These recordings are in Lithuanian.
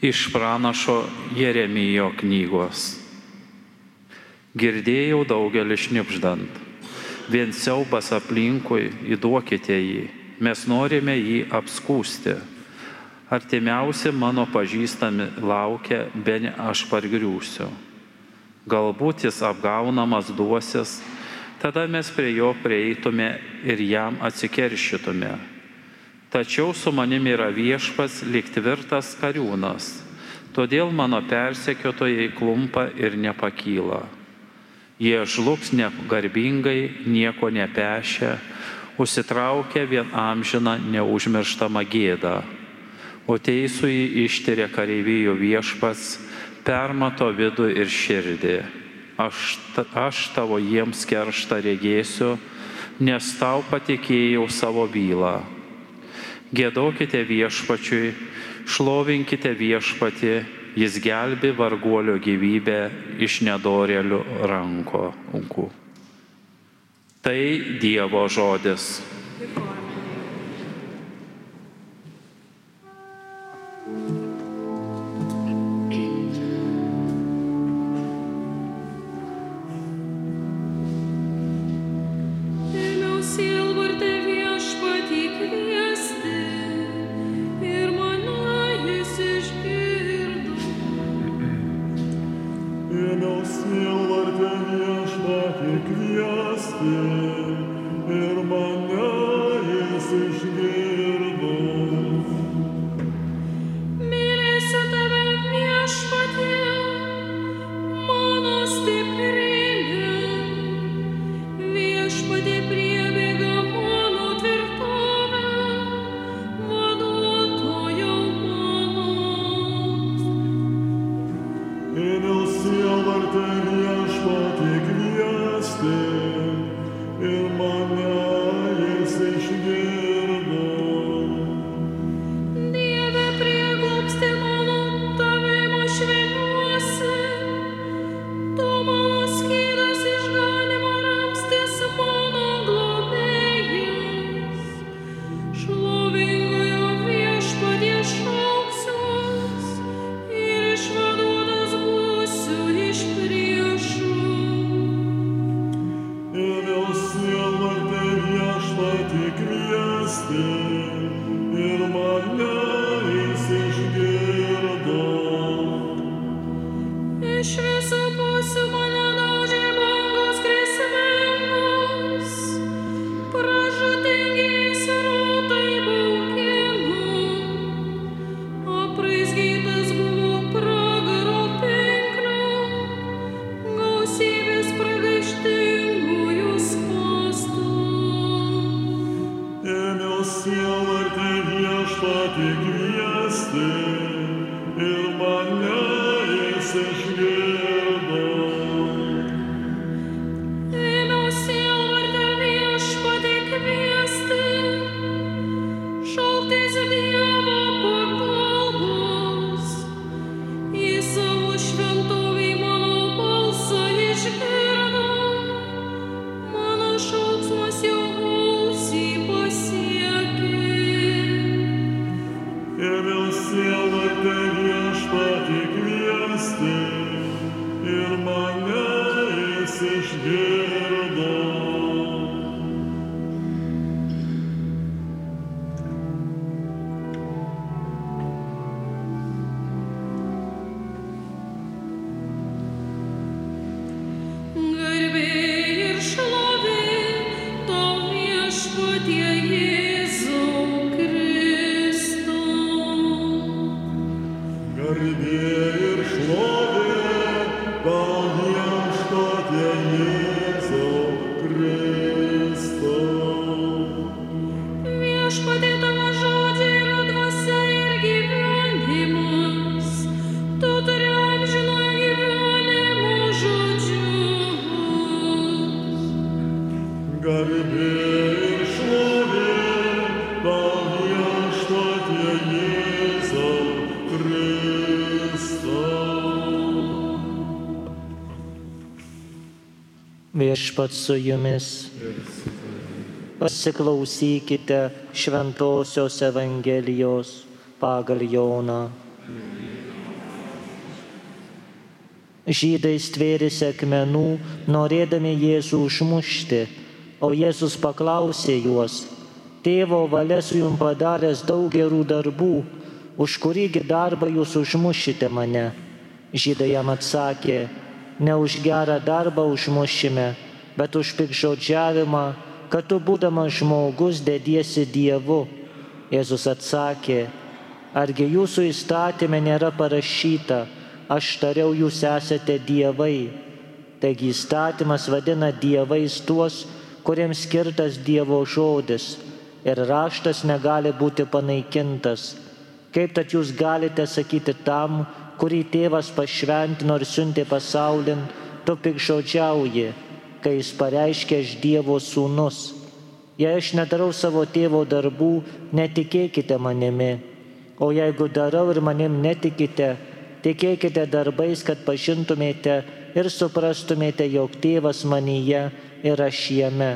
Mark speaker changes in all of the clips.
Speaker 1: Iš pranašo Jeremijo knygos. Girdėjau daugelį šnipždant. Vien siaubas aplinkui, įduokite jį, mes norime jį apskūsti. Artimiausi mano pažįstami laukia, be ne aš pargriūsiu. Galbūt jis apgaunamas duosis, tada mes prie jo prieitume ir jam atsikeršytume. Tačiau su manimi yra viešpas lyg tvirtas kariūnas, todėl mano persekiotojai klumpa ir nepakyla. Jie žlugs negarbingai, nieko nepešia, užsitraukia vien amžiną neužmirštamą gėdą. O teisų jį ištiria kareivijų viešpats, permato vidų ir širdį. Aš, aš tavo jiems kerštą regėsiu, nes tau patikėjau savo bylą. Gėdokite viešpačiui, šlovinkite viešpatį jis gelbi varguolio gyvybę iš nedorelių rankų. Tai Dievo žodis. to do. Goodbye.
Speaker 2: Viešpat su jumis. Pasiklausykite Šventojios Evangelijos pagal Joną. Žydai stvėrėsi akmenų, norėdami Jėzų užmušti, o Jėzus paklausė juos, tėvo valia su jums padaręs daug gerų darbų, už kurįgi darbą jūs užmušite mane. Žydai jam atsakė, ne už gerą darbą užmušime, bet už pikžodžiavimą, kad tu būdamas žmogus dediesi Dievu. Jėzus atsakė, argi jūsų įstatymė nėra parašyta, aš tariau jūs esate dievai. Taigi įstatymas vadina dievais tuos, kuriems skirtas Dievo žodis ir raštas negali būti panaikintas. Kaip tad jūs galite sakyti tam, kurį tėvas pašventino ir siuntė pasaulin, tu pikžodžiauji, kai jis pareiškė aš Dievo sūnus. Jei aš nedarau savo tėvo darbų, netikėkite manimi. O jeigu darau ir manim netikite, tikėkite darbais, kad pažintumėte ir suprastumėte, jog tėvas manyje ir aš jame.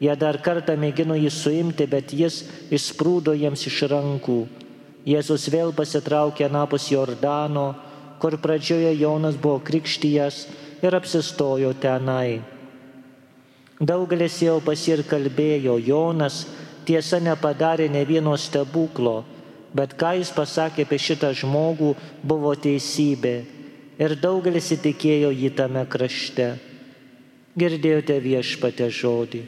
Speaker 2: Jie dar kartą mėgino jį suimti, bet jis išsprūdo jiems iš rankų. Jėzus vėl pasitraukė napus Jordano, kur pradžioje Jonas buvo krikštyjas ir apsistojo tenai. Daugelis jau pasir kalbėjo, Jonas tiesa nepadarė ne vieno stebuklo, bet ką jis pasakė apie šitą žmogų buvo teisybė ir daugelis įtikėjo jį tame krašte. Girdėjote viešpatę žodį.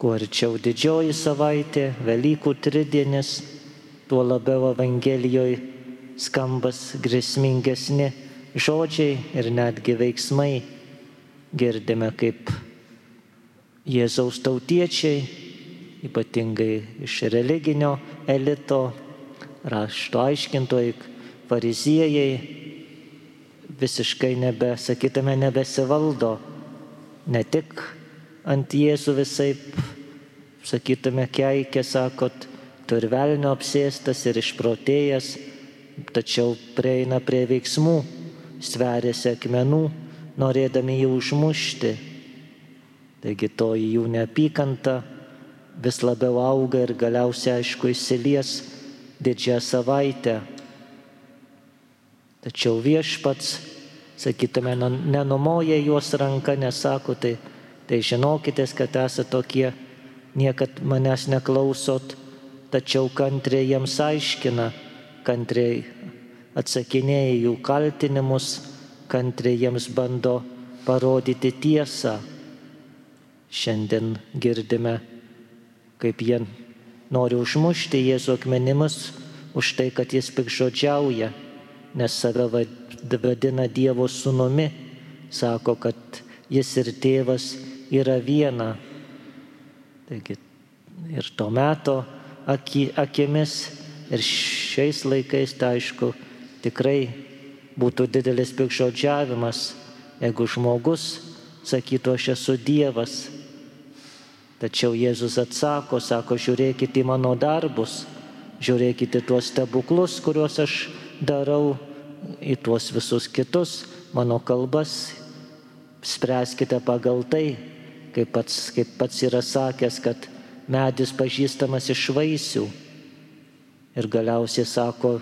Speaker 2: Kuo arčiau didžioji savaitė, Velykų tridienis, tuo labiau Evangelijoje skambas grėsmingesni žodžiai ir netgi veiksmai. Girdime, kaip Jėzaus tautiečiai, ypatingai iš religinio elito, rašto aiškintojai, fariziejai, visiškai nebe, sakytume, nebesivaldo ne tik ant Jėzų visai, sakytume, keikia, sakot, tu ir velnio apsėstas ir išprotėjęs, tačiau prieina prie veiksmų, sveriasi akmenų, norėdami jį užmušti. Taigi to į jų neapykanta vis labiau auga ir galiausiai, aišku, įsilies didžiąją savaitę. Tačiau viešpats, sakytume, nenumoja juos ranka, nesako, tai Tai žinokite, kad esate tokie, niekad manęs neklausot, tačiau kantriai jiems aiškina, kantriai atsakinėja jų kaltinimus, kantriai jiems bando parodyti tiesą. Šiandien girdime, kaip jie nori užmušti Jėzų akmenimis už tai, kad jis pikžodžiauja, nes save vadina Dievo sūnumi, sako, kad jis ir tėvas yra viena. Taigi ir to meto aki, akimis ir šiais laikais, tai aišku, tikrai būtų didelis pikžodžiavimas, jeigu žmogus sakytų, aš esu Dievas. Tačiau Jėzus atsako, sako, žiūrėkite į mano darbus, žiūrėkite tuos stebuklus, kuriuos aš darau, į tuos visus kitus mano kalbas, spręskite pagal tai, kaip pats, kaip pats yra sakęs, kad medis pažįstamas iš vaisių. Ir galiausiai sako,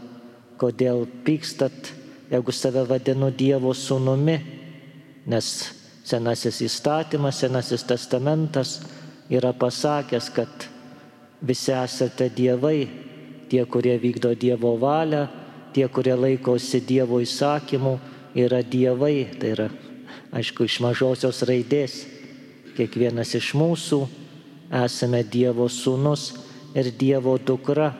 Speaker 2: kodėl pykstat, jeigu save vadinu Dievo sūnumi, nes senasis įstatymas, senasis testamentas yra pasakęs, kad visi esate dievai, tie, kurie vykdo Dievo valią, tie, kurie laikosi Dievo įsakymų, yra dievai, tai yra, aišku, iš mažosios raidės kiekvienas iš mūsų esame Dievo sūnus ir Dievo dukra.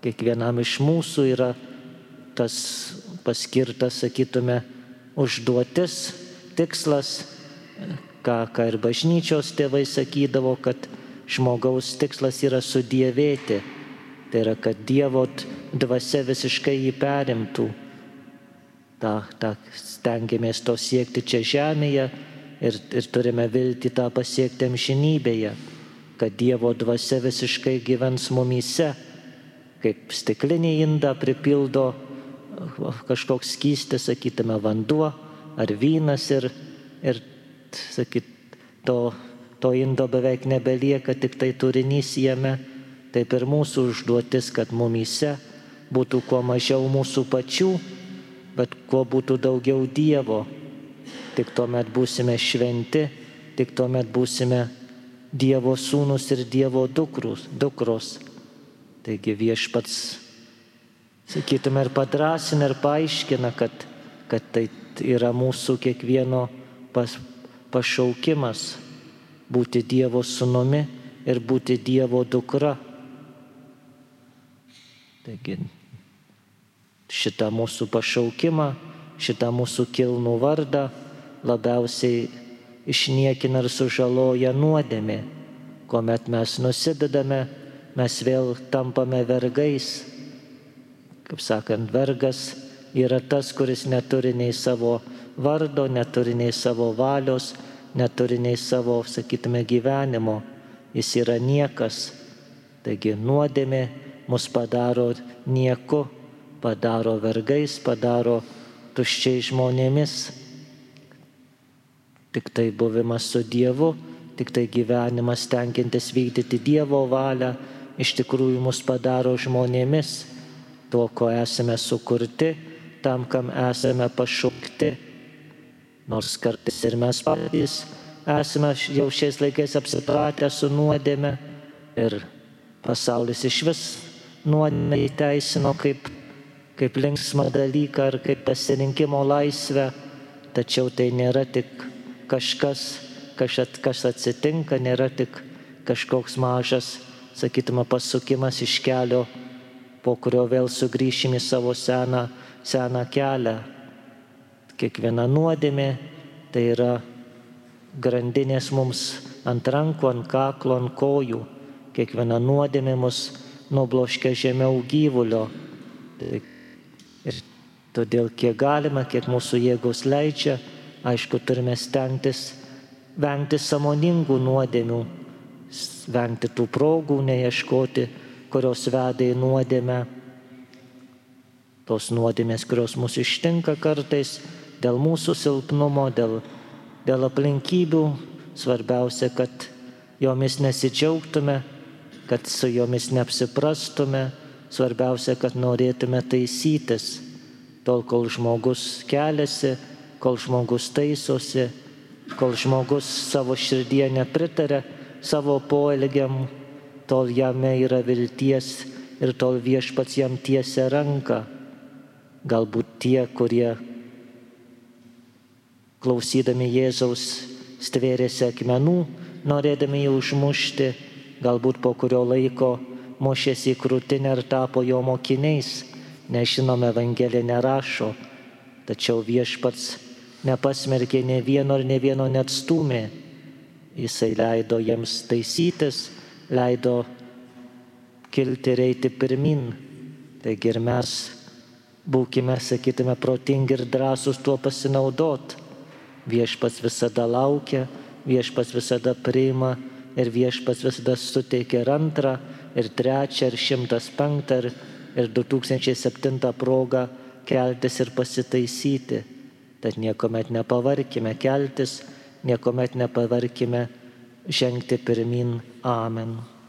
Speaker 2: Kiekvienam iš mūsų yra tas paskirtas, sakytume, užduotis, tikslas, ką, ką ir bažnyčios tėvai sakydavo, kad žmogaus tikslas yra sudėvėti. Tai yra, kad Dievo dvasia visiškai jį perimtų. Ta, ta stengiamės to siekti čia žemėje ir, ir turime vilti tą pasiekti amžinybėje, kad Dievo dvasia visiškai gyvens mumyse, kaip stiklinį indą pripildo kažkoks skystis, sakytume, vanduo ar vynas ir, ir sakyt, to, to indo beveik nebelieka, tik tai turinys jame, taip ir mūsų užduotis, kad mumyse būtų kuo mažiau mūsų pačių, bet kuo būtų daugiau Dievo. Tik tuomet būsime šventi, tik tuomet būsime Dievo sūnus ir Dievo dukrus, dukros. Taigi viešpats, sakytume, ir padrasina, ir paaiškina, kad, kad tai yra mūsų kiekvieno pas, pašaukimas būti Dievo sūnumi ir būti Dievo dukra. Taigi šitą mūsų pašaukimą, šitą mūsų kilnų vardą labiausiai išniekina ir sužaloja nuodėmė. Kuomet mes nusidedame, mes vėl tampame vergais. Kaip sakant, vergas yra tas, kuris neturi nei savo vardo, neturi nei savo valios, neturi nei savo, sakytume, gyvenimo. Jis yra niekas. Taigi nuodėmė mus padaro nieku, padaro vergais, padaro tuščiai žmonėmis. Tik tai buvimas su Dievu, tik tai gyvenimas tenkintis vykdyti Dievo valią, iš tikrųjų mus padaro žmonėmis, tuo, ko esame sukurti, tam, kam esame pašaukti. Nors kartais ir mes patys esame jau šiais laikais apsipratę su nuodėme ir pasaulis iš vis nuodėmę įteisino kaip, kaip linksmą dalyką ar kaip pasirinkimo laisvę, tačiau tai nėra tik kažkas, kas, atsitinka, nėra tik kažkoks mažas, sakytume, pasukimas iš kelio, po kurio vėl sugrįšim į savo seną, seną kelią. Kiekviena nuodėmė tai yra grandinės mums ant rankų, ant kaklo, ant kojų. Kiekviena nuodėmė mus nubloškia žemiau gyvulio. Ir todėl kiek galima, kiek mūsų jėgos leidžia, aišku, turime stengtis vengti samoningų nuodėmių, vengti tų progų, neieškoti, kurios veda į nuodėmę. Tos nuodėmės, kurios mūsų ištinka kartais dėl mūsų silpnumo, dėl, dėl aplinkybių, svarbiausia, kad jomis nesidžiaugtume, kad su jomis neapsiprastume, svarbiausia, kad norėtume taisytis, tol kol žmogus keliasi, kol žmogus taisosi, kol žmogus savo širdie nepritarė savo poelgiam, tol jame yra vilties ir tol viešpats jam tiesia ranką. Galbūt tie, kurie klausydami Jėzaus stvėrėsi akmenų, norėdami jį užmušti, galbūt po kurio laiko mušėsi į krūtinę ir tapo jo mokiniais. Nežinome, Evangelija nerašo, tačiau viešpats nepasmerkė ne vieno ir ne vieno net stumė. Jisai leido jiems taisytis, leido kilti ir eiti pirmin. Taigi ir mes būkime, sakytume, protingi ir drąsūs tuo pasinaudot. Viešpats visada laukia, viešpats visada priima ir viešpas visada suteikia ir antrą, ir trečią, ir šimtas penktą, ir, ir 2007 progą keltis ir pasitaisyti. Tad niekuomet nepavarkime keltis, niekuomet nepavarkime žengti pirmin. Amen.